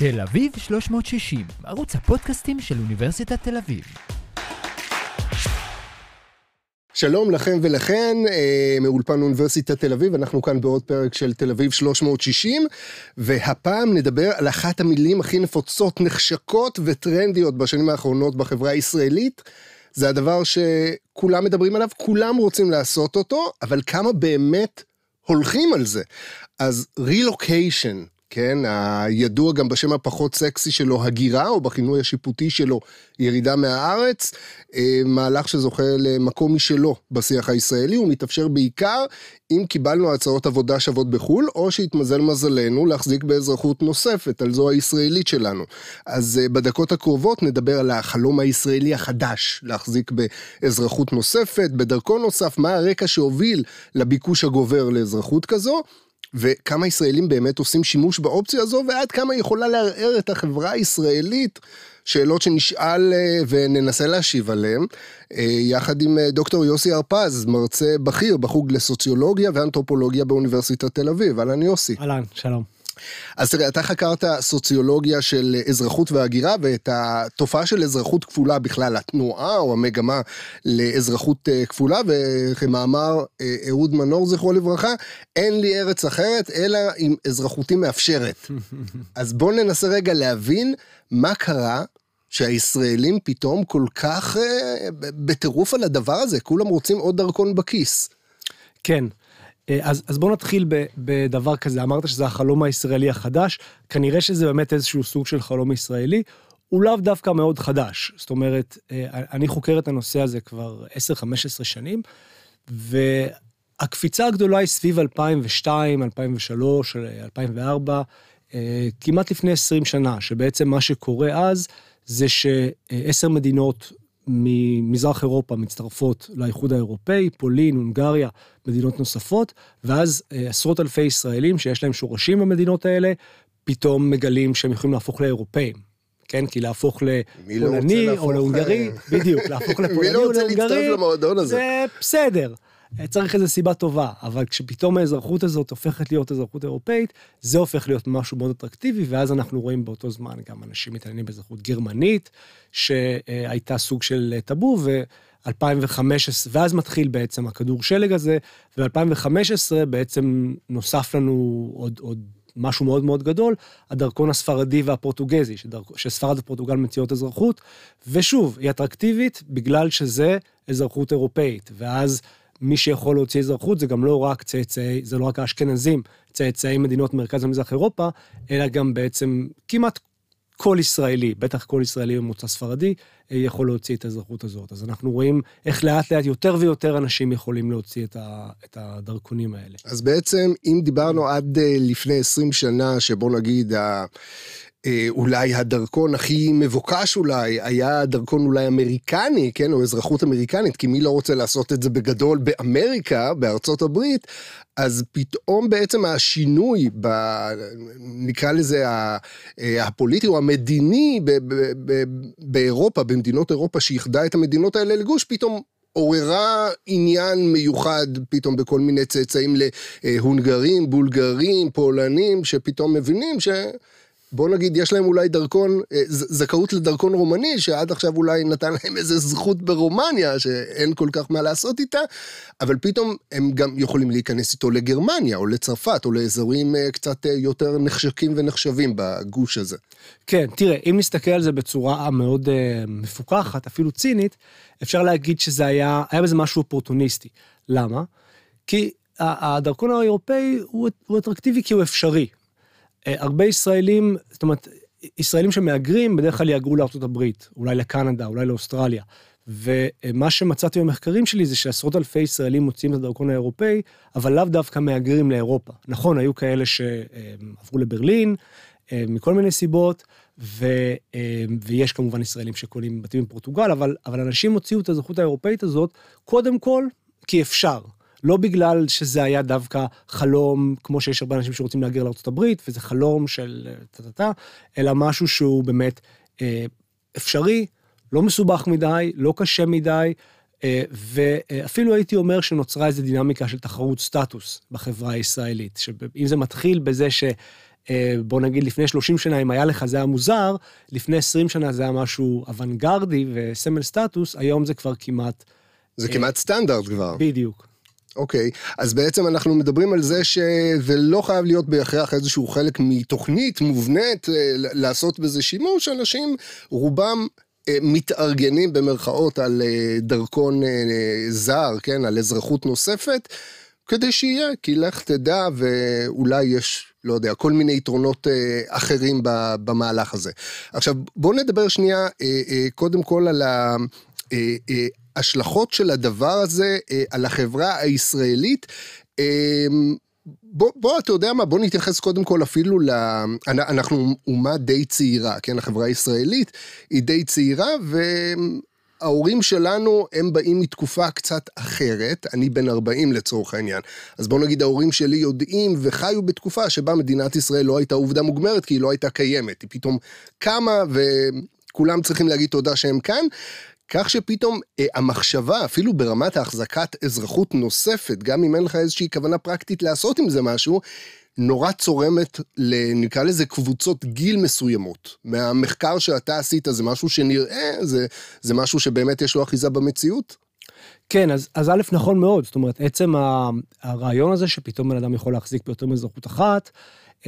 תל אביב 360, ערוץ הפודקאסטים של אוניברסיטת תל אביב. שלום לכם ולכן, אה, מאולפן אוניברסיטת תל אביב, אנחנו כאן בעוד פרק של תל אביב 360, והפעם נדבר על אחת המילים הכי נפוצות, נחשקות וטרנדיות בשנים האחרונות בחברה הישראלית. זה הדבר שכולם מדברים עליו, כולם רוצים לעשות אותו, אבל כמה באמת הולכים על זה. אז רילוקיישן, כן, הידוע גם בשם הפחות סקסי שלו, הגירה, או בכינוי השיפוטי שלו, ירידה מהארץ, אה, מהלך שזוכה למקום משלו בשיח הישראלי, הוא מתאפשר בעיקר אם קיבלנו הצעות עבודה שוות בחו"ל, או שהתמזל מזלנו להחזיק באזרחות נוספת, על זו הישראלית שלנו. אז אה, בדקות הקרובות נדבר על החלום הישראלי החדש, להחזיק באזרחות נוספת, בדרכון נוסף, מה הרקע שהוביל לביקוש הגובר לאזרחות כזו. וכמה ישראלים באמת עושים שימוש באופציה הזו, ועד כמה היא יכולה לערער את החברה הישראלית. שאלות שנשאל אה, וננסה להשיב עליהן, אה, יחד עם אה, דוקטור יוסי הרפז, מרצה בכיר בחוג לסוציולוגיה ואנתרופולוגיה באוניברסיטת תל אביב. אהלן יוסי. אהלן, שלום. אז תראה, אתה חקרת סוציולוגיה של אזרחות והגירה ואת התופעה של אזרחות כפולה בכלל, התנועה או המגמה לאזרחות אה, כפולה, וכמאמר אה, אהוד מנור, זכרו לברכה, אין לי ארץ אחרת אלא אם אזרחותי מאפשרת. אז בואו ננסה רגע להבין מה קרה שהישראלים פתאום כל כך אה, בטירוף על הדבר הזה, כולם רוצים עוד דרכון בכיס. כן. אה, אז, אז בוא נתחיל ב, בדבר כזה, אמרת שזה החלום הישראלי החדש, כנראה שזה באמת איזשהו סוג של חלום ישראלי, הוא לאו דווקא מאוד חדש. זאת אומרת, אה, אני חוקר את הנושא הזה כבר 10-15 שנים, והקפיצה הגדולה היא סביב 2002, 2003, 2004, כמעט לפני 20 שנה, שבעצם מה שקורה אז, זה שעשר מדינות ממזרח אירופה מצטרפות לאיחוד האירופאי, פולין, הונגריה, מדינות נוספות, ואז אה, עשרות אלפי ישראלים שיש להם שורשים במדינות האלה, פתאום מגלים שהם יכולים להפוך לאירופאים. כן, כי להפוך לא לפולני לא או להונגרי, אה, בדיוק, להפוך לפולני או להונגרי, מי לא רוצה להצטרף למועדון הזה? זה בסדר. צריך איזה סיבה טובה, אבל כשפתאום האזרחות הזאת הופכת להיות אזרחות אירופאית, זה הופך להיות משהו מאוד אטרקטיבי, ואז אנחנו רואים באותו זמן גם אנשים מתעניינים באזרחות גרמנית, שהייתה סוג של טאבו, ו-2015, ואז מתחיל בעצם הכדור שלג הזה, ו-2015 בעצם נוסף לנו עוד, עוד משהו מאוד מאוד גדול, הדרכון הספרדי והפורטוגזי, שדרכ... שספרד ופורטוגל מציעות אזרחות, ושוב, היא אטרקטיבית בגלל שזה אזרחות אירופאית, ואז מי שיכול להוציא אזרחות זה גם לא רק צאצאי, זה לא רק האשכנזים, צאצאי מדינות מרכז ומזרח אירופה, אלא גם בעצם כמעט כל ישראלי, בטח כל ישראלי ממוצא ספרדי, אה, יכול להוציא את האזרחות הזאת. אז אנחנו רואים איך לאט לאט יותר ויותר אנשים יכולים להוציא את, ה, את הדרכונים האלה. אז בעצם, אם דיברנו עד אה, לפני 20 שנה, שבוא נגיד, אולי הדרכון הכי מבוקש אולי, היה דרכון אולי אמריקני, כן, או אזרחות אמריקנית, כי מי לא רוצה לעשות את זה בגדול באמריקה, בארצות הברית, אז פתאום בעצם השינוי, ב, נקרא לזה אה, הפוליטי או המדיני ב, ב, ב, באירופה, במדינות אירופה שאיחדה את המדינות האלה לגוש, פתאום עוררה עניין מיוחד פתאום בכל מיני צאצאים להונגרים, בולגרים, פולנים, שפתאום מבינים ש... בוא נגיד, יש להם אולי דרכון, אה, זכאות לדרכון רומני, שעד עכשיו אולי נתן להם איזה זכות ברומניה, שאין כל כך מה לעשות איתה, אבל פתאום הם גם יכולים להיכנס איתו לגרמניה, או לצרפת, או לאזורים אה, קצת אה, יותר נחשקים ונחשבים בגוש הזה. כן, תראה, אם נסתכל על זה בצורה מאוד מפוקחת, אפילו צינית, אפשר להגיד שזה היה, היה בזה משהו אופורטוניסטי. למה? כי הדרכון האירופאי הוא, הוא אטרקטיבי כי הוא אפשרי. אה, הרבה ישראלים, זאת אומרת, ישראלים שמהגרים בדרך כלל יהגרו הברית, אולי לקנדה, אולי לאוסטרליה. ומה שמצאתי במחקרים שלי זה שעשרות אלפי ישראלים מוצאים את הדרכון האירופאי, אבל לאו דווקא מהגרים לאירופה. נכון, היו כאלה שעברו לברלין, אה, מכל מיני סיבות, ו, אה, ויש כמובן ישראלים שקונים בתים בפורטוגל, אבל, אבל אנשים הוציאו את האזרחות האירופאית הזאת, קודם כל, כי אפשר. לא בגלל שזה היה דווקא חלום, כמו שיש הרבה אנשים שרוצים להגר לארה"ב, וזה חלום של טה-טה-טה, אלא משהו שהוא באמת אה, אפשרי, לא מסובך מדי, לא קשה מדי, אה, ואפילו הייתי אומר שנוצרה איזו דינמיקה של תחרות סטטוס בחברה הישראלית, שאם זה מתחיל בזה ש... אה, בוא נגיד לפני 30 שנה, אם היה לך זה היה מוזר, לפני 20 שנה זה היה משהו אוונגרדי וסמל סטטוס, היום זה כבר כמעט... זה כמעט סטנדרט כבר. בדיוק. אוקיי, אז בעצם אנחנו מדברים על זה שזה לא חייב להיות בהכרח איזשהו חלק מתוכנית מובנית אה, לעשות בזה שימוש, אנשים רובם אה, מתארגנים במרכאות על אה, דרכון זר, כן, על אזרחות נוספת, כדי שיהיה, כי לך תדע ואולי יש, לא יודע, כל מיני יתרונות אחרים במהלך הזה. עכשיו, בואו נדבר שנייה קודם כל על ה... ההשלכות של הדבר הזה אה, על החברה הישראלית. אה, בוא, בוא, אתה יודע מה, בוא נתייחס קודם כל אפילו ל... אנחנו אומה די צעירה, כן? החברה הישראלית היא די צעירה, וההורים שלנו, הם באים מתקופה קצת אחרת, אני בן 40 לצורך העניין. אז בוא נגיד, ההורים שלי יודעים וחיו בתקופה שבה מדינת ישראל לא הייתה עובדה מוגמרת, כי היא לא הייתה קיימת. היא פתאום קמה, וכולם צריכים להגיד תודה שהם כאן. כך שפתאום אה, המחשבה, אפילו ברמת ההחזקת אזרחות נוספת, גם אם אין לך איזושהי כוונה פרקטית לעשות עם זה משהו, נורא צורמת, נקרא לזה קבוצות גיל מסוימות. מהמחקר שאתה עשית, זה משהו שנראה, זה, זה משהו שבאמת יש לו אחיזה במציאות? כן, אז, אז א', נכון מאוד. זאת אומרת, עצם הרעיון הזה שפתאום בן אדם יכול להחזיק ביותר מאזרחות אחת,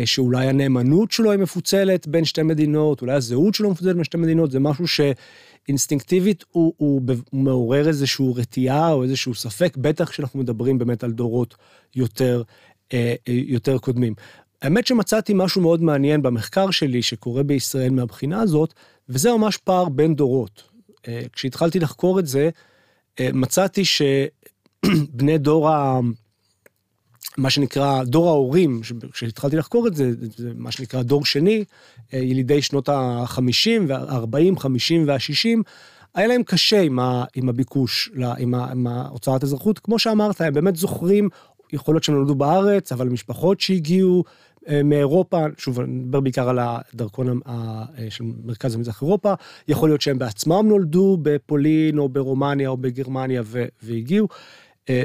שאולי הנאמנות שלו היא מפוצלת בין שתי מדינות, אולי הזהות שלו מפוצלת בין שתי מדינות, זה משהו ש... אינסטינקטיבית הוא, הוא, הוא מעורר איזשהו רתיעה או איזשהו ספק, בטח כשאנחנו מדברים באמת על דורות יותר, אה, אה, יותר קודמים. האמת שמצאתי משהו מאוד מעניין במחקר שלי שקורה בישראל מהבחינה הזאת, וזה ממש פער בין דורות. אה, כשהתחלתי לחקור את זה, מצאתי שבני דור ה... מה שנקרא דור ההורים, כשהתחלתי לחקור את זה, זה מה שנקרא דור שני, אה, ילידי שנות ה-50 וה-40, 50 וה-60, היה להם קשה עם, ה, עם הביקוש, עם, ה, עם ההוצאת אזרחות. כמו שאמרת, הם באמת זוכרים, יכול להיות שהם נולדו בארץ, אבל משפחות שהגיעו אה, מאירופה, שוב, אני מדבר בעיקר על הדרכון אה, של מרכז ומזרח אירופה, יכול להיות שהם בעצמם נולדו בפולין או ברומניה או בגרמניה והגיעו.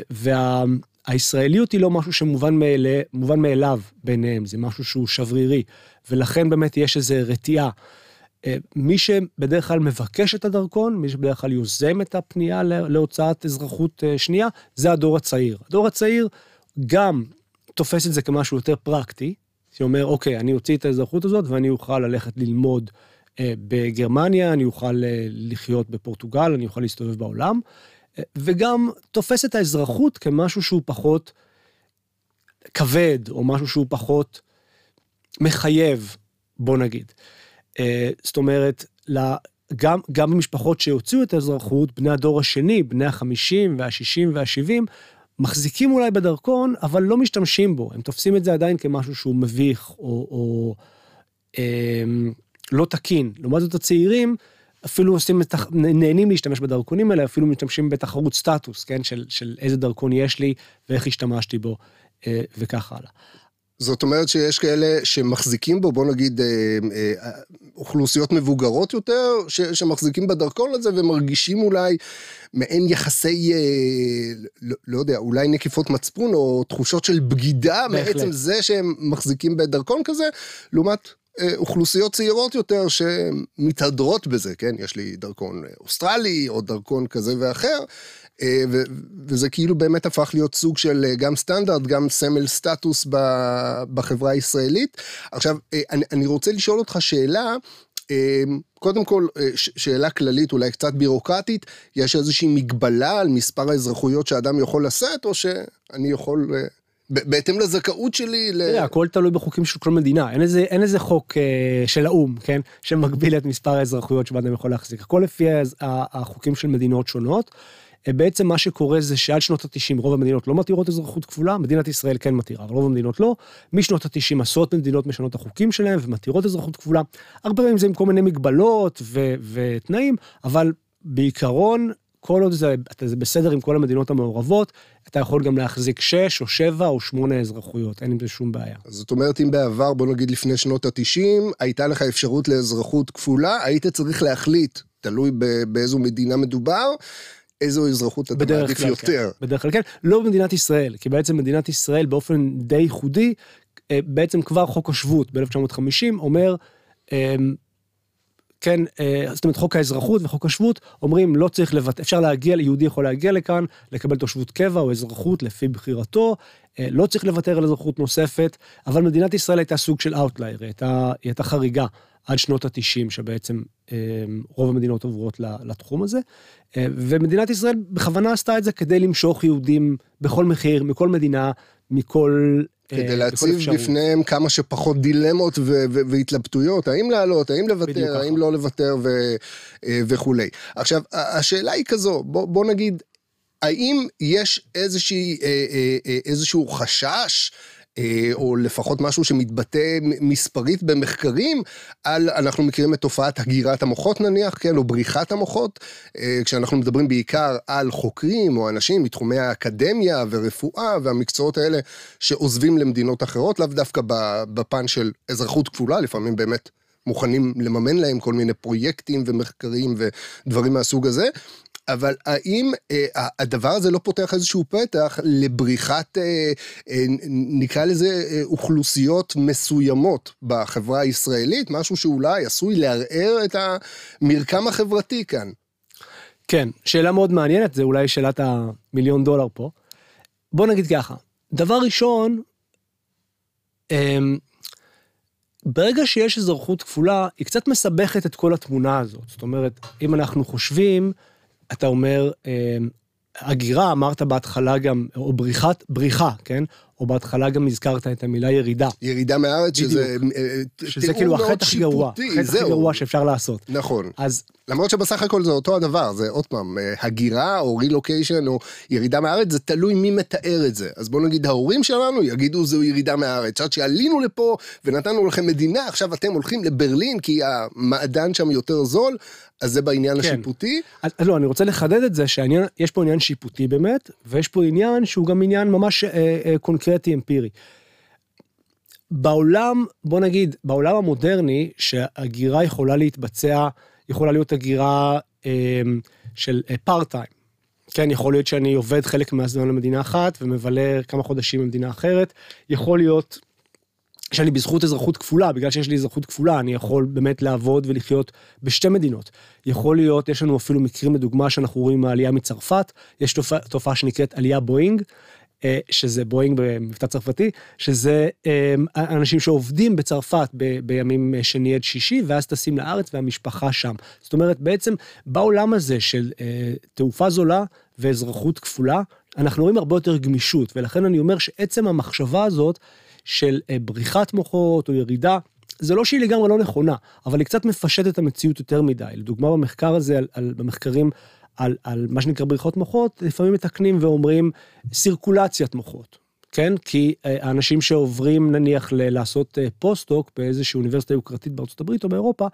וה... הישראליות היא לא משהו שמובן מאלה, מאליו ביניהם, זה משהו שהוא שברירי, ולכן באמת יש איזו רתיעה. אה, מי שבדרך כלל מבקש את הדרכון, מי שבדרך כלל יוזם את הפנייה להוצאת אזרחות אה, שנייה, זה הדור הצעיר. הדור הצעיר גם תופס את זה כמשהו יותר פרקטי, שאומר, אוקיי, אני אוציא את האזרחות הזאת ואני אוכל ללכת ללמוד אה, בגרמניה, אני אוכל לחיות בפורטוגל, אני אוכל להסתובב בעולם. וגם תופס את האזרחות כמשהו שהוא פחות כבד, או משהו שהוא פחות מחייב, בוא נגיד. אה, זאת אומרת, גם, גם במשפחות שהוציאו את האזרחות, בני הדור השני, בני החמישים והשישים והשבעים, מחזיקים אולי בדרכון, אבל לא משתמשים בו. הם תופסים את זה עדיין כמשהו שהוא מביך, או, או אה, לא תקין. לעומת זאת הצעירים, אפילו עושים, נהנים להשתמש בדרכונים האלה, אפילו משתמשים בתחרות סטטוס, כן, של, של איזה דרכון יש לי ואיך השתמשתי בו אה, וכך הלאה. זאת אומרת שיש כאלה שמחזיקים בו, בוא נגיד, אה, אה, אוכלוסיות מבוגרות יותר, ש, שמחזיקים בדרכון הזה ומרגישים אולי מעין יחסי, לא, לא יודע, אולי נקיפות מצפון או תחושות של בגידה בהחלט. מעצם זה שהם מחזיקים בדרכון כזה, לעומת אה, אוכלוסיות צעירות יותר שמתהדרות בזה, כן? יש לי דרכון אוסטרלי או דרכון כזה ואחר, אה, וזה כאילו באמת הפך להיות סוג של אה, גם סטנדרט, גם סמל סטטוס בחברה הישראלית. עכשיו, אני, אני רוצה לשאול אותך שאלה, קודם כל, שאלה כללית, אולי קצת בירוקרטית, יש איזושהי מגבלה על מספר האזרחויות שאדם יכול לשאת, או שאני יכול בהתאם לזכאות שלי. ל... תראה, הכל תלוי בחוקים של כל מדינה, אין איזה, אין איזה חוק אה, של האו"ם, כן, שמגביל את מספר האזרחויות שבאדם יכול להחזיק, הכל לפי החוקים של מדינות שונות. אה, בעצם מה שקורה זה שעד שנות ה-90 רוב המדינות לא מתירות אזרחות כפולה, מדינת ישראל כן מתירה, אבל רוב המדינות לא. משנות ה-90 עשרות מדינות משנות החוקים שלהם ומתירות אזרחות כפולה. הרבה פעמים זה עם כל מיני מגבלות ו- ותנאים, אבל בעיקרון כל עוד זה, זה בסדר עם כל המדינות המעורבות, אתה יכול גם להחזיק 6 או 7 או 8 אזרחויות, אין עם זה שום בעיה. זאת אומרת, אם בעבר, בוא נגיד לפני שנות ה-90, הייתה לך אפשרות לאזרחות כפולה, היית צריך להחליט, תלוי באיזו מדינה מדובר, איזו אזרחות אתה מעדיף כן. יותר. כן. בדרך כלל כן, לא במדינת ישראל, כי בעצם מדינת ישראל באופן די ייחודי, אה, בעצם כבר חוק השבות ב-1950 אומר, אה, כן, אה, זאת אומרת חוק האזרחות וחוק השבות אומרים לא צריך לבטא, אפשר להגיע, יהודי יכול להגיע לכאן, לקבל תושבות קבע או אזרחות לפי בחירתו, אה, לא צריך לוותר על אזרחות נוספת, אבל מדינת ישראל הייתה סוג של outlier, היא הייתה, היא הייתה חריגה עד שנות ה-90, שבעצם אה, רוב המדינות עוברות לתחום הזה, ומדינת ישראל בכוונה עשתה את זה כדי למשוך יהודים בכל מחיר, מכל מדינה, מכל כדי להציב בפניהם כמה שפחות דילמות והתלבטויות, האם לעלות, האם לוותר, האם לא לוותר וכולי. עכשיו, השאלה היא כזו, בוא, בוא נגיד, האם יש איזושהי, איזשהו חשש אה, או לפחות משהו שמתבטא מספרית במחקרים, על, אנחנו מכירים את תופעת הגירת המוחות נניח, כן, או בריחת המוחות, אה, כשאנחנו מדברים בעיקר על חוקרים או אנשים מתחומי האקדמיה ורפואה והמקצועות האלה שעוזבים למדינות אחרות, לאו דווקא בפן של אזרחות כפולה, לפעמים באמת מוכנים לממן להם כל מיני פרויקטים ומחקרים ודברים מהסוג הזה, אבל האם אה, הדבר הזה לא פותח איזשהו פתח לבריחת, אה, אה, נקרא לזה, אה, אוכלוסיות מסוימות בחברה הישראלית, משהו שאולי עשוי לערער את המרקם החברתי כאן? כן, שאלה מאוד מעניינת, זה אולי שאלת המיליון דולר פה. בוא נגיד ככה, דבר ראשון, אה, ברגע שיש אזרחות כפולה, היא קצת מסבכת את כל התמונה הזאת. זאת אומרת, אם אנחנו חושבים, אתה אומר, אה, הגירה, אמרת בהתחלה גם, או בריחת, בריחה, כן? או בהתחלה גם הזכרת את המילה ירידה. ירידה מהארץ, שזה אה, שזה כאילו החטא הכי גרוע, החטא הכי גרוע שאפשר לעשות. נכון. אז... למרות שבסך הכל זה אותו הדבר, זה עוד פעם, אה, הגירה או רילוקיישן או ירידה מהארץ, זה תלוי מי מתאר את זה. אז בואו נגיד, ההורים שלנו יגידו זו ירידה מהארץ. עד שעלינו לפה ונתנו לכם מדינה, עכשיו אתם הולכים לברלין כי המעדן שם יותר זול, אז זה בעניין כן. השיפוטי. אז לא, אני רוצה לחדד את זה שיש פה עניין שיפוטי באמת, ויש פה עניין שהוא גם עניין ממש אה, אה, קונקרטי אמפירי. בעולם, בוא נגיד, בעולם המודרני, שהגירה יכולה להתבצע, יכולה להיות הגירה אה, של פארט-טיים. אה, כן, יכול להיות שאני עובד חלק מהזמן למדינה אחת ומבלה כמה חודשים במדינה אחרת. יכול להיות שאני בזכות אזרחות כפולה, בגלל שיש לי אזרחות כפולה, אני יכול באמת לעבוד ולחיות בשתי מדינות. יכול להיות, יש לנו אפילו מקרים לדוגמה שאנחנו רואים מהעלייה מצרפת, יש תופעה, שנקראת עלייה בואינג, שזה בואינג במבטא צרפתי, שזה אה, אנשים שעובדים בצרפת בימים שני עד שישי, ואז טסים לארץ והמשפחה שם. זאת אומרת, בעצם בעולם הזה של אה, תעופה זולה ואזרחות כפולה, אנחנו רואים הרבה יותר גמישות, ולכן אני אומר שעצם המחשבה הזאת, של אה, בריחת מוחות או ירידה, זה לא שהיא לגמרי לא נכונה, אבל היא קצת מפשטת את המציאות יותר מדי. לדוגמה במחקר הזה, על, על, במחקרים על, על מה שנקרא בריחות מוחות, לפעמים מתקנים ואומרים סירקולציית מוחות. כן? כי אה, האנשים שעוברים נניח ל- לעשות אה, פוסט-דוק באיזושהי אוניברסיטה יוקרתית בארצות הברית או באירופה,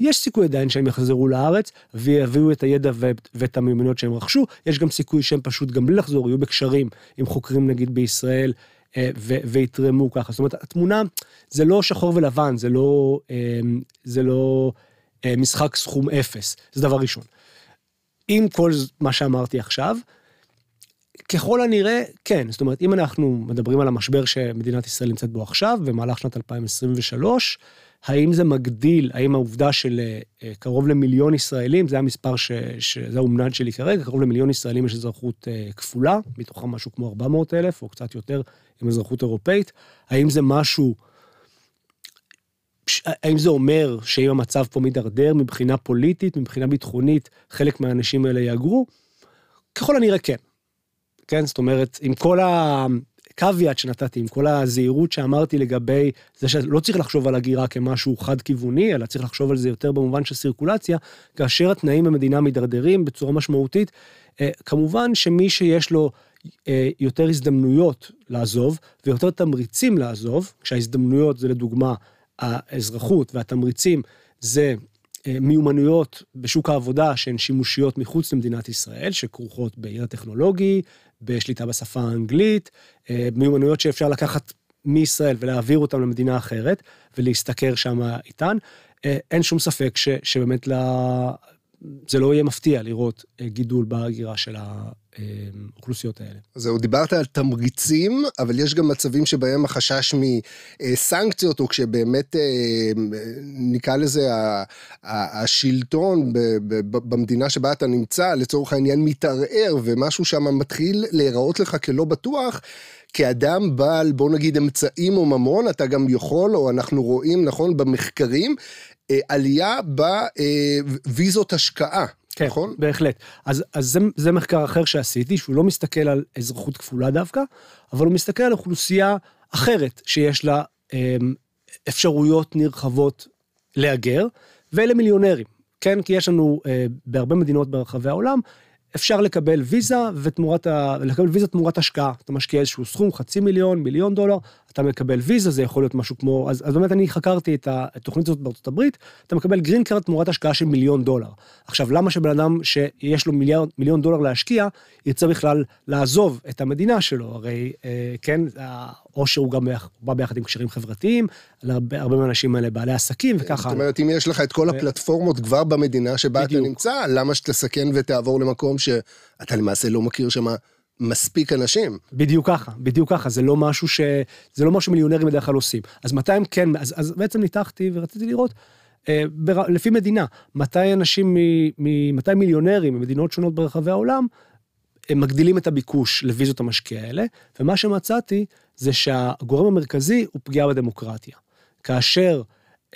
יש סיכוי עדיין שהם יחזרו לארץ ויביאו את הידע ו- ואת המיומנויות שהם רכשו, יש גם סיכוי שהם פשוט גם בלי לחזור יהיו בקשרים עם חוקרים נגיד בישראל אה, ויתרמו ככה. זאת אומרת, התמונה זה לא שחור ולבן, זה לא, זה לא משחק סכום אפס, זה דבר ראשון. עם כל מה שאמרתי עכשיו, ככל הנראה, כן. זאת אומרת, אם אנחנו מדברים על המשבר שמדינת ישראל נמצאת בו עכשיו, במהלך שנת 2023, האם זה מגדיל, האם העובדה של קרוב למיליון ישראלים, זה המספר, ש, שזה האומנן שלי כרגע, קרוב למיליון ישראלים יש אזרחות כפולה, מתוכם משהו כמו 400 אלף, או קצת יותר, עם אזרחות אירופאית, האם זה משהו, האם זה אומר שאם המצב פה מידרדר מבחינה פוליטית, מבחינה ביטחונית, חלק מהאנשים האלה יהגרו? ככל הנראה כן. כן, זאת אומרת, עם כל הקוויאט שנתתי, עם כל הזהירות שאמרתי לגבי זה שלא צריך לחשוב על הגירה כמשהו חד-כיווני, אלא צריך לחשוב על זה יותר במובן של סירקולציה, כאשר התנאים במדינה מידרדרים בצורה משמעותית, אה, כמובן שמי שיש לו אה, יותר הזדמנויות לעזוב ויותר תמריצים לעזוב, כשההזדמנויות זה לדוגמה האזרחות והתמריצים זה אה, מיומנויות בשוק העבודה שהן שימושיות מחוץ למדינת ישראל, שכרוכות בידע טכנולוגי, בשליטה בשפה האנגלית, אה, מיומנויות שאפשר לקחת מישראל ולהעביר אותן למדינה אחרת ולהשתכר שם איתן. אין שום ספק ש, שבאמת זה לא יהיה מפתיע לראות גידול בהגירה של, ה, האוכלוסיות האלה. זהו, דיברת על תמריצים, אבל יש גם מצבים שבהם החשש מסנקציות, או כשבאמת, אה, נקרא לזה, השלטון במדינה שבה אתה נמצא, לצורך העניין מתערער, ומשהו שם מתחיל להיראות לך כלא בטוח. כאדם בעל, בוא נגיד, אמצעים או ממון, אתה גם יכול, או אנחנו רואים, נכון, במחקרים, אה, עלייה בוויזות השקעה. כן, נכון? בהחלט. אז, אז זה, זה מחקר אחר שעשיתי, שהוא לא מסתכל על אזרחות כפולה דווקא, אבל הוא מסתכל על אוכלוסייה אחרת שיש לה אמ, אפשרויות נרחבות להגר, ואלה מיליונרים. כן, כי יש לנו אה, בהרבה מדינות ברחבי העולם אפשר לקבל ויזה ותמורת ה... לקבל ויזה תמורת השקעה. אתה משקיע איזשהו סכום, חצי מיליון, מיליון דולר, אתה מקבל ויזה, זה יכול להיות משהו כמו... אז, אז באמת אני חקרתי את התוכנית הזאת בארצות הברית, אתה מקבל green card תמורת השקעה של מיליון דולר. עכשיו, למה שבן אדם שיש לו מיליון, מיליון דולר להשקיע, ירצה בכלל לעזוב את המדינה שלו? הרי, אה, כן, או שהוא גם בא ביחד עם קשרים חברתיים, הרבה, הרבה מהאנשים האלה בעלי עסקים וככה. זאת אומרת, אם יש לך את כל הפלטפורמות כבר במדינה שבה בדיוק. אתה נמצא, למה שתסכן ותעבור למקום שאתה למעשה לא מכיר שם מספיק אנשים. בדיוק ככה, בדיוק ככה, זה לא משהו ש... זה לא משהו שמיליונרים בדרך כלל עושים. אז מתי הם כן, אז, אז בעצם ניתחתי ורציתי לראות, אה, בר, לפי מדינה, מתי אנשים, מ, מתי מיליונרים ממדינות שונות ברחבי העולם, הם מגדילים את הביקוש לוויזות המשקיע האלה, ומה שמצאתי זה שהגורם המרכזי הוא פגיעה בדמוקרטיה. כאשר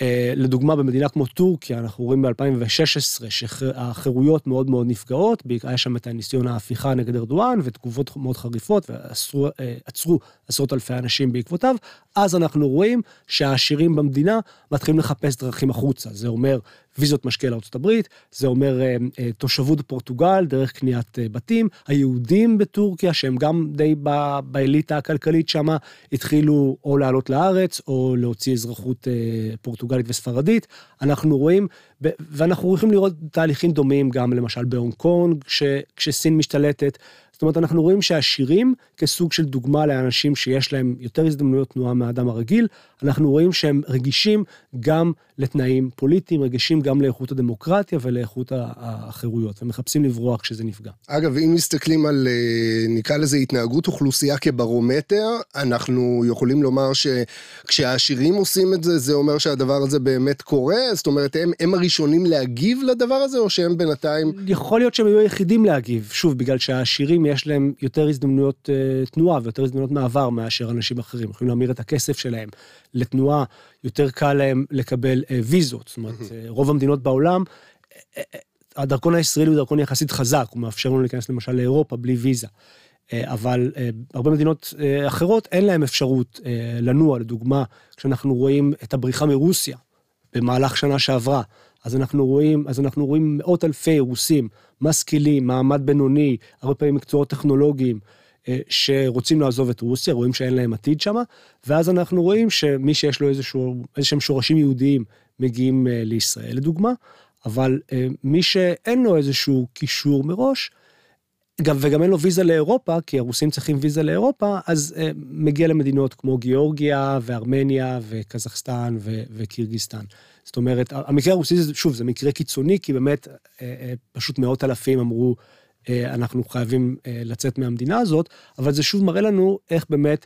אה, לדוגמה במדינה כמו טורקיה אנחנו רואים ב-2016 שהחירויות מאוד מאוד נפגעות, היה שם את הניסיון ההפיכה נגד ארדואן ותגובות מאוד חריפות ועצרו אה, עשרות אלפי אנשים בעקבותיו, אז אנחנו רואים שהעשירים במדינה מתחילים לחפש דרכים החוצה, זה אומר ויזות משקיע הברית, זה אומר אה, אה, תושבות פורטוגל דרך קניית אה, בתים, היהודים בטורקיה שהם גם די באליטה הכלכלית שם, התחילו או לעלות לארץ או להוציא אזרחות פורטוגלית וספרדית, אנחנו רואים, ואנחנו יכולים לראות תהליכים דומים גם למשל בהונג קונג, כשסין משתלטת. זאת אומרת, אנחנו רואים שהעשירים, כסוג של דוגמה לאנשים שיש להם יותר הזדמנויות תנועה מהאדם הרגיל, אנחנו רואים שהם רגישים גם לתנאים פוליטיים, רגישים גם לאיכות הדמוקרטיה ולאיכות החירויות, ומחפשים לברוח כשזה נפגע. אגב, אם מסתכלים על, אה, נקרא לזה התנהגות אוכלוסייה כברומטר, אנחנו יכולים לומר שכשהעשירים עושים את זה, זה אומר שהדבר הזה באמת קורה? זאת אומרת, הם, הם הראשונים להגיב לדבר הזה, או שהם בינתיים... יכול להיות שהם היו היחידים להגיב, שוב, בגלל שהעשירים יש להם יותר הזדמנויות uh, תנועה ויותר הזדמנויות מעבר מאשר אנשים אחרים, יכולים להמיר את הכסף שלהם לתנועה, יותר קל להם לקבל uh, ויזות, זאת אומרת, uh, רוב המדינות בעולם, uh, הדרכון הישראלי הוא דרכון יחסית חזק, הוא מאפשר לנו להיכנס למשל לאירופה בלי ויזה. אבל הרבה מדינות אחרות אין להם אפשרות לנוע, לדוגמה, כשאנחנו רואים את הבריחה מרוסיה במהלך שנה שעברה, אז אנחנו רואים, אז אנחנו רואים מאות אלפי רוסים, משכילים, מעמד בינוני, הרבה פעמים מקצועות טכנולוגיים, אה, שרוצים לעזוב את רוסיה, רואים שאין להם עתיד שם, ואז אנחנו רואים שמי שיש לו איזשהו, איזשהם שורשים יהודיים מגיעים אה, לישראל לדוגמה, אבל אה, מי שאין לו איזשהו קישור מראש, גם, וגם אין לו ויזה לאירופה, כי הרוסים צריכים ויזה לאירופה, אז אה, מגיע למדינות כמו גיאורגיה וארמניה וקזחסטן ו- וקירגיסטן. זאת אומרת, המקרה הרוסי, שוב, זה מקרה קיצוני, כי באמת אה, אה, פשוט מאות אלפים אמרו, אה, אנחנו חייבים לצאת מהמדינה הזאת, אבל זה שוב מראה לנו איך באמת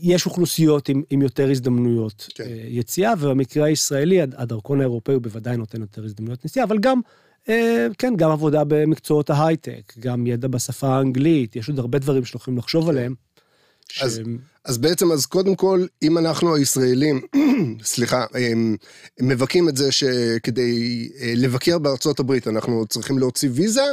יש אוכלוסיות עם, עם יותר הזדמנויות כן. אה, יציאה, ובמקרה הישראלי הדרכון האירופאי הוא בוודאי נותן יותר הזדמנויות נסיעה, אבל גם כן, גם עבודה במקצועות ההייטק, גם ידע בשפה האנגלית, יש עוד הרבה דברים שאנחנו לחשוב עליהם. אז, ש... אז בעצם, אז קודם כל, אם אנחנו הישראלים, סליחה, מבכים את זה שכדי אה, לבקר בארצות הברית אנחנו צריכים להוציא ויזה,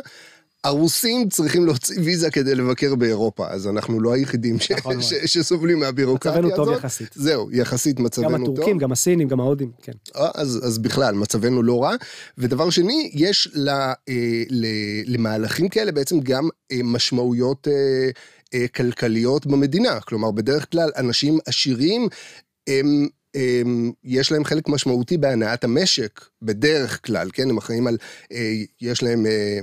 הרוסים צריכים להוציא ויזה כדי לבקר באירופה, אז אנחנו לא היחידים ש... נכון ש... שסובלים מהבירוקרטיה הזאת. מצבנו טוב יחסית. זהו, יחסית מצבנו טוב. גם הטורקים, טוב. גם הסינים, גם ההודים, כן. אה, אז, אז בכלל, מצבנו לא רע. ודבר שני, יש לה, אה, ל, למהלכים כאלה בעצם גם אה, משמעויות כלכליות במדינה. כלומר, בדרך כלל אנשים עשירים, הם יש להם חלק משמעותי בהנעת המשק, בדרך כלל, כן? הם אחראים על, אה, יש להם אה,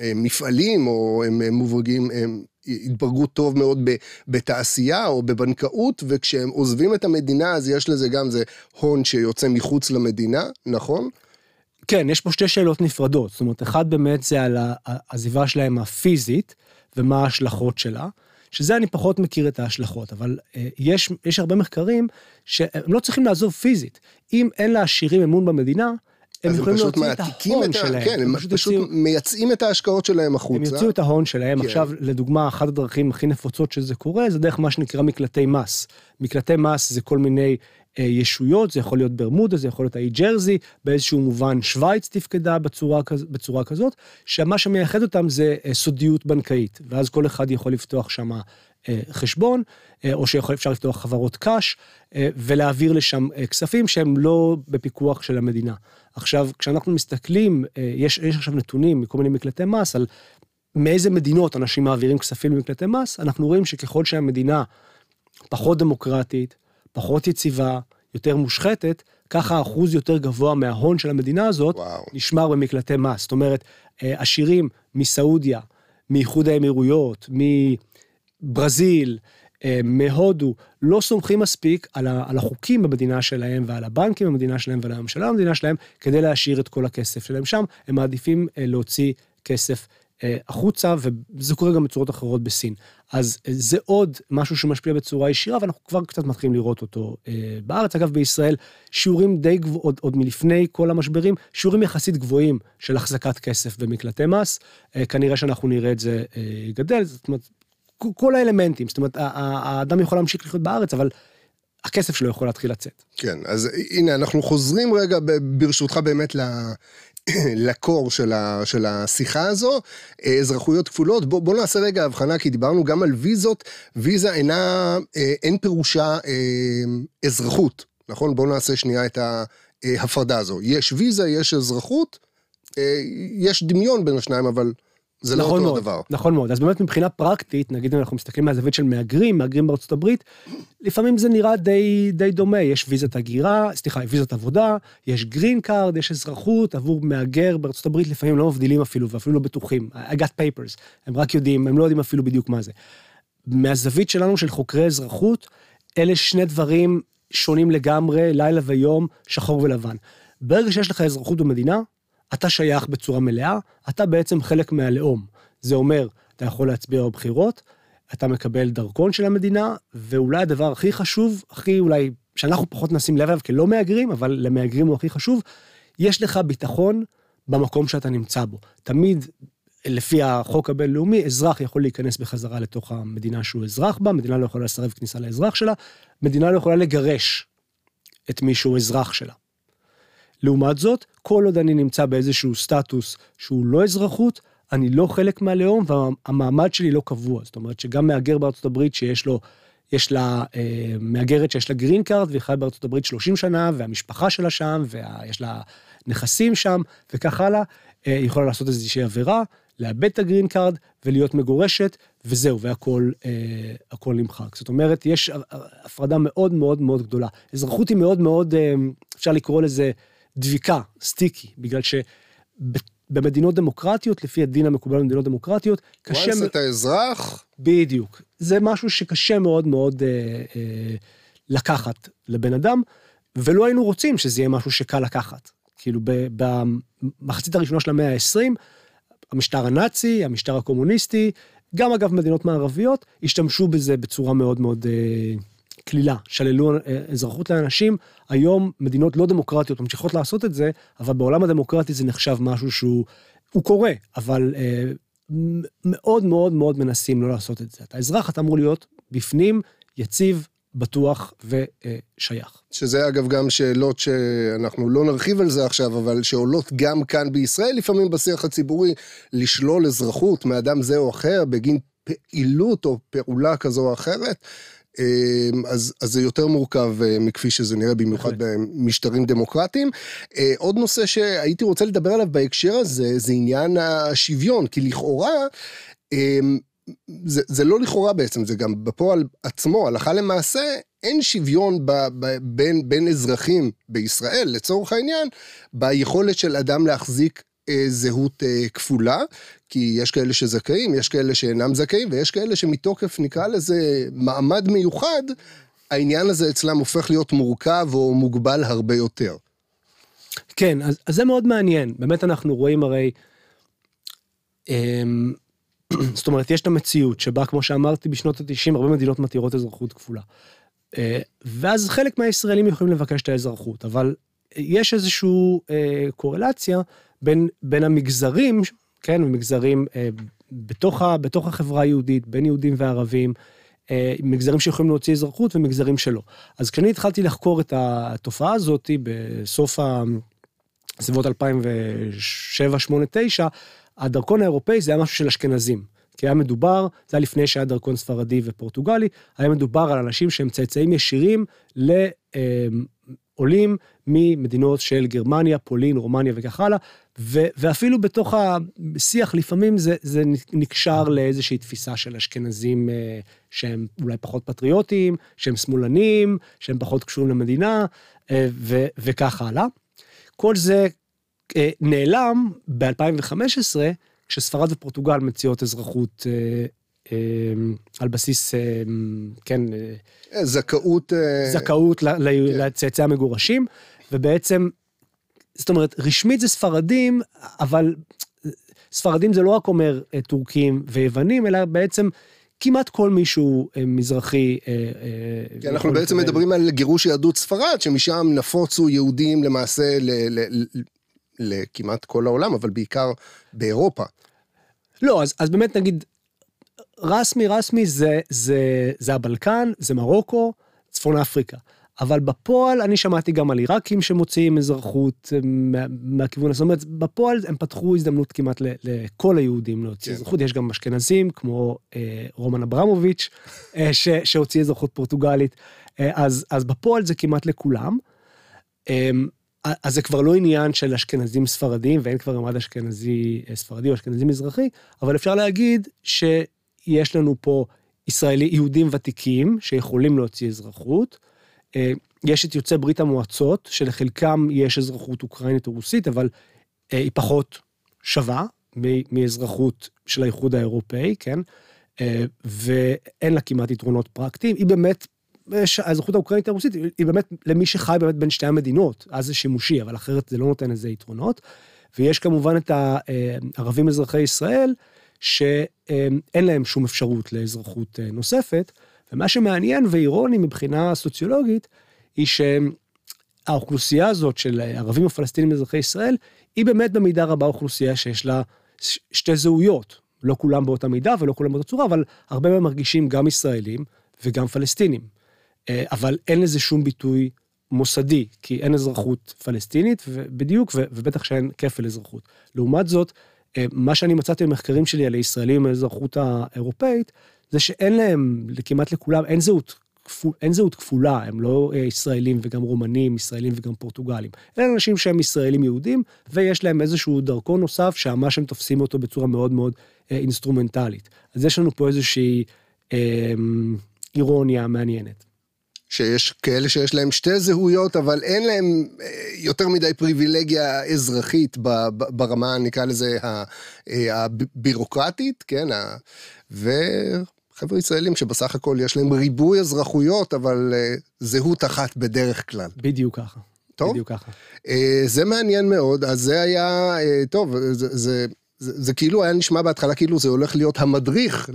אה, מפעלים, או הם מוברגים, הם התברגו טוב מאוד בתעשייה או בבנקאות, וכשהם עוזבים את המדינה, אז יש לזה גם, זה הון שיוצא מחוץ למדינה, נכון? כן, יש פה שתי שאלות נפרדות. זאת אומרת, אחד באמת זה על העזיבה שלהם הפיזית, ומה ההשלכות שלה, שזה אני פחות מכיר את ההשלכות, אבל אה, יש, יש הרבה מחקרים שהם לא צריכים לעזוב פיזית. אם אין לעשירים אמון במדינה, הם יכולים להוציא את ההון את ה... שלהם. כן, הם פשוט, פשוט יוציאו... מייצאים את ההשקעות שלהם החוצה. הם יוציאו את ההון שלהם. כן. עכשיו, לדוגמה, אחת הדרכים הכי נפוצות שזה קורה, זה דרך מה שנקרא מקלטי מס. מקלטי מס זה כל מיני ישויות, זה יכול להיות ברמודה, זה יכול להיות האי ג'רזי, באיזשהו מובן שווייץ תפקדה בצורה, בצורה כזאת, שמה שמייחד אותם זה אה, סודיות בנקאית, ואז כל אחד יכול לפתוח שם אה, חשבון, או שאפשר לפתוח חברות קאש, ולהעביר לשם כספים שהם לא בפיקוח של המדינה. עכשיו, כשאנחנו מסתכלים, יש, יש עכשיו נתונים מכל מיני מקלטי מס על מאיזה מדינות אנשים מעבירים כספים במקלטי מס, אנחנו רואים שככל שהמדינה פחות דמוקרטית, פחות יציבה, יותר מושחתת, ככה אחוז יותר גבוה מההון של המדינה הזאת וואו. נשמר במקלטי מס. זאת אומרת, אה, עשירים מסעודיה, מאיחוד האמירויות, מברזיל, אה, מהודו, לא סומכים מספיק על, החוקים במדינה שלהם ועל הבנקים במדינה שלהם ועל הממשלה במדינה שלהם כדי להשאיר את כל הכסף שלהם שם, הם מעדיפים אה, להוציא כסף החוצה, וזה קורה גם בצורות אחרות בסין. אז אה, זה עוד משהו שמשפיע בצורה ישירה, ואנחנו כבר קצת מתחילים לראות אותו אה, בארץ. אגב, בישראל שיעורים די גבוהים, עוד, עוד מלפני כל המשברים, שיעורים יחסית גבוהים של החזקת כסף במקלטי מס. כנראה שאנחנו נראה את זה גדל, זאת אומרת, כל האלמנטים, זאת אומרת, האדם יכול להמשיך לחיות בארץ, אבל הכסף שלו יכול להתחיל לצאת. כן, אז הנה, אנחנו חוזרים רגע, ברשותך באמת לקור של, ה, של השיחה הזו, אה, אזרחויות כפולות. בוא, בוא נעשה רגע הבחנה, כי דיברנו גם על ויזות. ויזה אינה, אה, אין פירושה אה, אזרחות, נכון? בוא נעשה שנייה את ההפרדה הזו. יש ויזה, יש אזרחות, יש דמיון בין השניים, אבל זה לא נכון לא אותו מאוד, הדבר. נכון מאוד, אז באמת מבחינה פרקטית, נגיד אם אנחנו מסתכלים מהזווית של מהגרים, מהגרים בארצות הברית, לפעמים זה נראה די, די דומה, יש ויזת הגירה, סליחה, ויזת עבודה, יש green card, יש אזרחות עבור מהגר בארצות הברית, לפעמים לא מבדילים אפילו, ואפילו לא בטוחים. I got papers, הם רק יודעים, הם לא יודעים אפילו בדיוק מה זה. מהזווית שלנו של חוקרי אזרחות, אלה שני דברים שונים לגמרי, לילה ויום, שחור ולבן. ברגע שיש לך אזרחות במדינה, אתה שייך בצורה מלאה, אתה בעצם חלק מהלאום. זה אומר, אתה יכול להצביע בבחירות, אתה מקבל דרכון של המדינה, ואולי הדבר הכי חשוב, הכי אולי, שאנחנו פחות נשים לב אליו כלא מהגרים, אבל למהגרים הוא הכי חשוב, יש לך ביטחון במקום שאתה נמצא בו. תמיד, לפי החוק הבינלאומי, אזרח יכול להיכנס בחזרה לתוך המדינה שהוא אזרח בה, מדינה לא יכולה לסרב כניסה לאזרח שלה, מדינה לא יכולה לגרש את מי שהוא אזרח שלה. לעומת זאת, כל עוד אני נמצא באיזשהו סטטוס שהוא לא אזרחות, אני לא חלק מהלאום והמעמד שלי לא קבוע. זאת אומרת שגם מהגר בארצות הברית שיש לו, יש לה אה, מהגרת שיש לה גרין קארד והיא חיה בארצות הברית 30 שנה והמשפחה שלה שם ויש לה נכסים שם וכך הלאה, אה, היא יכולה לעשות איזושהי עבירה, לאבד את הגרין קארד ולהיות מגורשת וזהו והכל אה, נמחק. זאת אומרת יש הפרדה מאוד מאוד מאוד גדולה. אזרחות היא מאוד מאוד אה, אפשר לקרוא לזה דביקה, sticky, בגלל שבמדינות דמוקרטיות, לפי הדין המקובל במדינות דמוקרטיות, קשה... once אתה אזרח? בדיוק. זה משהו שקשה מאוד מאוד אה, אה, לקחת לבן אדם, ולא היינו רוצים שזה יהיה משהו שקל לקחת. כאילו במחצית הראשונה של המאה ה-20, המשטר הנאצי, המשטר הקומוניסטי, גם אגב מדינות מערביות, השתמשו בזה בצורה מאוד מאוד אה, קלילה, שללו אה, אזרחות לאנשים, היום מדינות לא דמוקרטיות ממשיכות לעשות את זה, אבל בעולם הדמוקרטי זה נחשב משהו שהוא, הוא קורה, אבל אה, מאוד מאוד מאוד מנסים לא לעשות את זה. אתה אזרח, אתה אמור להיות בפנים, יציב, בטוח ושייך. שזה אגב גם שאלות שאנחנו לא נרחיב על זה עכשיו, אבל שעולות גם כאן בישראל לפעמים בשיח הציבורי, לשלול אזרחות מאדם זה או אחר בגין פעילות או פעולה כזו או אחרת. אמ, אז, אז זה יותר מורכב אה, מכפי שזה נראה, במיוחד במשטרים דמוקרטיים. אה, עוד נושא שהייתי רוצה לדבר עליו בהקשר הזה, זה עניין השוויון, כי לכאורה, אמ, זה, זה לא לכאורה בעצם, זה גם בפועל עצמו, הלכה למעשה, אין שוויון ב, ב, בין, בין אזרחים בישראל, לצורך העניין, ביכולת של אדם להחזיק זהות אה, כפולה, כי יש כאלה שזכאים, יש כאלה שאינם זכאים, ויש כאלה שמתוקף, נקרא לזה, מעמד מיוחד, העניין הזה אצלם הופך להיות מורכב או מוגבל הרבה יותר. כן, אז, אז זה מאוד מעניין. באמת אנחנו רואים הרי, אמ, זאת אומרת, יש את המציאות שבה, כמו שאמרתי, בשנות ה-90 הרבה מדינות מתירות אזרחות כפולה. אה, ואז חלק מהישראלים יכולים לבקש את האזרחות, אבל יש איזושהי אה, קורלציה בין, בין המגזרים, כן, מגזרים אה, בתוך, ה, בתוך החברה היהודית, בין יהודים וערבים, אה, מגזרים שיכולים להוציא אזרחות ומגזרים שלא. אז כשאני התחלתי לחקור את התופעה הזאת בסוף ה... סביבות 2007, 2008, 2009, הדרכון האירופאי זה היה משהו של אשכנזים. כי היה מדובר, זה היה לפני שהיה דרכון ספרדי ופורטוגלי, היה מדובר על אנשים שהם צאצאים ישירים לעולים ממדינות של גרמניה, פולין, רומניה וכך הלאה, ו, ואפילו בתוך השיח לפעמים זה, זה נקשר לאיזושהי תפיסה של אשכנזים אה, שהם אולי פחות פטריוטים, שהם שמאלנים, שהם פחות קשורים למדינה, אה, ו, וכך הלאה. כל זה אה, נעלם ב-2015, כשספרד ופורטוגל מציעות אזרחות אה, אה, על בסיס, אה, כן... אה, זכאות... זכאות כן. לצאצאי המגורשים, ובעצם, זאת אומרת, רשמית זה ספרדים, אבל ספרדים זה לא רק אומר אה, טורקים ויוונים, אלא בעצם... כמעט כל מישהו אה, מזרחי. כן, אנחנו בעצם מדברים על גירוש יהדות ספרד, שמשם נפוצו יהודים למעשה לכמעט כל העולם, אבל בעיקר באירופה. לא, אז, אז באמת נגיד, רסמי רסמי זה, זה, זה הבלקן, זה מרוקו, צפון אפריקה. אבל בפועל אני שמעתי גם על עיראקים שמוציאים אזרחות אה, מה, מהכיוון הזה, זאת אומרת, בפועל הם פתחו הזדמנות כמעט לכל היהודים להוציא כן. אזרחות, יש גם אשכנזים כמו אה, רומן אברמוביץ', אה, ש, שהוציא אזרחות פורטוגלית, אה, אז, אז בפועל זה כמעט לכולם. אה, אז זה כבר לא עניין של אשכנזים ספרדים, ואין כבר מעמד אשכנזי אה, ספרדי או אשכנזי מזרחי, אבל אפשר להגיד שיש לנו פה ישראלי, יהודים ותיקים שיכולים להוציא אזרחות. אה, יש את יוצאי ברית המועצות, שלחלקם יש אזרחות אוקראינית או רוסית, אבל אה, היא פחות שווה מאזרחות של האיחוד האירופאי, כן? ואין לה כמעט יתרונות פרקטיים. היא באמת האזרחות האוקראינית הרוסית היא באמת למי שחי באמת בין שתי המדינות, אז זה שימושי, אבל אחרת זה לא נותן איזה יתרונות. ויש כמובן את הערבים אזרחי ישראל, שאין להם שום אפשרות לאזרחות אה, נוספת, ומה שמעניין ואירוני מבחינה סוציולוגית, היא שהאוכלוסייה הזאת של ערבים ופלסטינים אזרחי ישראל, היא באמת במידה רבה אוכלוסייה שיש לה שתי זהויות. לא כולם באותה מידה ולא כולם באותה צורה, אבל הרבה מהם מרגישים גם ישראלים וגם פלסטינים. אה, אבל אין לזה שום ביטוי מוסדי, כי אין אזרחות פלסטינית, בדיוק, ובטח שאין כפל אזרחות. לעומת זאת, אה, מה שאני מצאתי במחקרים שלי על הישראלים עם האזרחות האירופאית, זה שאין להם, כמעט לכולם, אין זהות, כפול, אין זהות כפולה, הם לא אה, ישראלים וגם רומנים, ישראלים וגם פורטוגלים. אלה אנשים שהם ישראלים יהודים, ויש להם איזשהו דרכון נוסף, שממש הם תופסים אותו בצורה מאוד מאוד אה, אינסטרומנטלית. אז יש לנו פה איזושהי אה, אירוניה מעניינת. שיש כאלה שיש להם שתי זהויות, אבל אין להם אה, יותר מדי פריבילגיה אזרחית ברמה, נקרא לזה, אה, הבירוקרטית, כן? וחבר'ה ישראלים שבסך הכל יש להם ריבוי אזרחויות, אבל אה, זהות אחת בדרך כלל. בדיוק ככה. טוב? בדיוק ככה. זה מעניין מאוד, אז זה היה, טוב, זה... זה זה, זה כאילו היה נשמע בהתחלה כאילו זה הולך להיות המדריך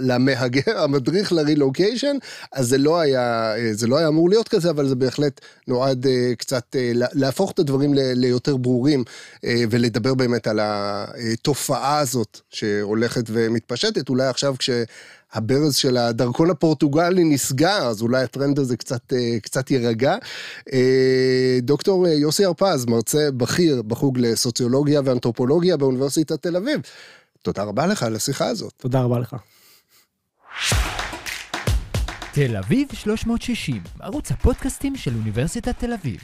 למהגר, המדריך לרילוקיישן, אז זה לא היה, זה לא היה אמור להיות כזה, אבל זה בהחלט נועד uh, קצת uh, להפוך את הדברים ל, ליותר ברורים uh, ולדבר באמת על התופעה הזאת שהולכת ומתפשטת, אולי עכשיו כש... הברז של הדרכון הפורטוגלי נסגר, אז אולי הטרנד הזה קצת, אה, קצת יירגע. אה, דוקטור יוסי הרפז, מרצה בכיר בחוג לסוציולוגיה ואנתרופולוגיה באוניברסיטת תל אביב. תודה רבה לך על השיחה הזאת. תודה רבה לך. תל אביב 360, ערוץ הפודקאסטים של אוניברסיטת תל אביב.